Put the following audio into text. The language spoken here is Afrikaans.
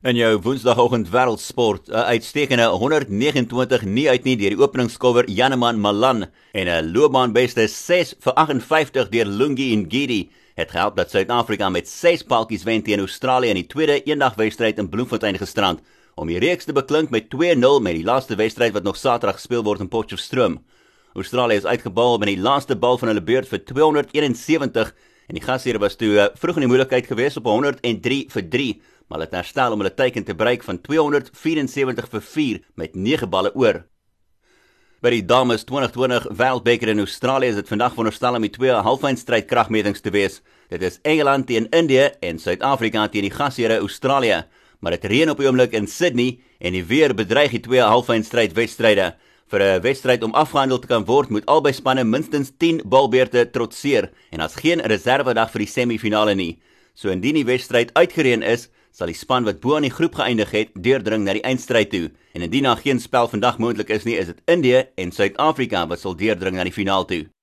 In jou Woensdagoggend wêreldsport, 'n uitstekende 129 nie uit nie deur die openingskouer Janeman Malan en 'n loopbaanbeste 6 vir 58 deur Lungi Ngidi het gehelp dat Suid-Afrika met 6 paltjies wen teen Australië in die tweede eendagwedstryd in Bloemfontein gisterand om die reeks te beklink met 2-0 met die laaste wedstryd wat nog Saterdag gespeel word in Potchefstroom. Australië is uitgebal met die laaste bal van hulle beurt vir 271 en die gasheer was toe eh, vroeg in die moeilikheid geweest op 103 vir 3 maar hulle het herstel om hulle teiken te bereik van 274 vir 4 met 9 balle oor. By die dames 2020 Wêreldbeker in Australië is dit vandag veronderstel om die twee halfeindstryd kragmetings te wees. Dit is Engeland teen Indië en Suid-Afrika teen die gasheer Australië, maar dit reën op die oomblik in Sydney en die weer bedreig die twee halfeindstryd wedstryde. Vir 'n wedstryd om afgehandel te kan word, moet albei spanne minstens 10 balbeurte trotseer en daar's geen reservedag vir die semifinale nie. So indien die wedstryd uitgereën is, sal die span wat bo aan die groep geëindig het, deurdring na die eindstryd toe. En indien daar geen spel vandag moontlik is nie, is dit Indië en Suid-Afrika wat sal deurdring na die finaal toe.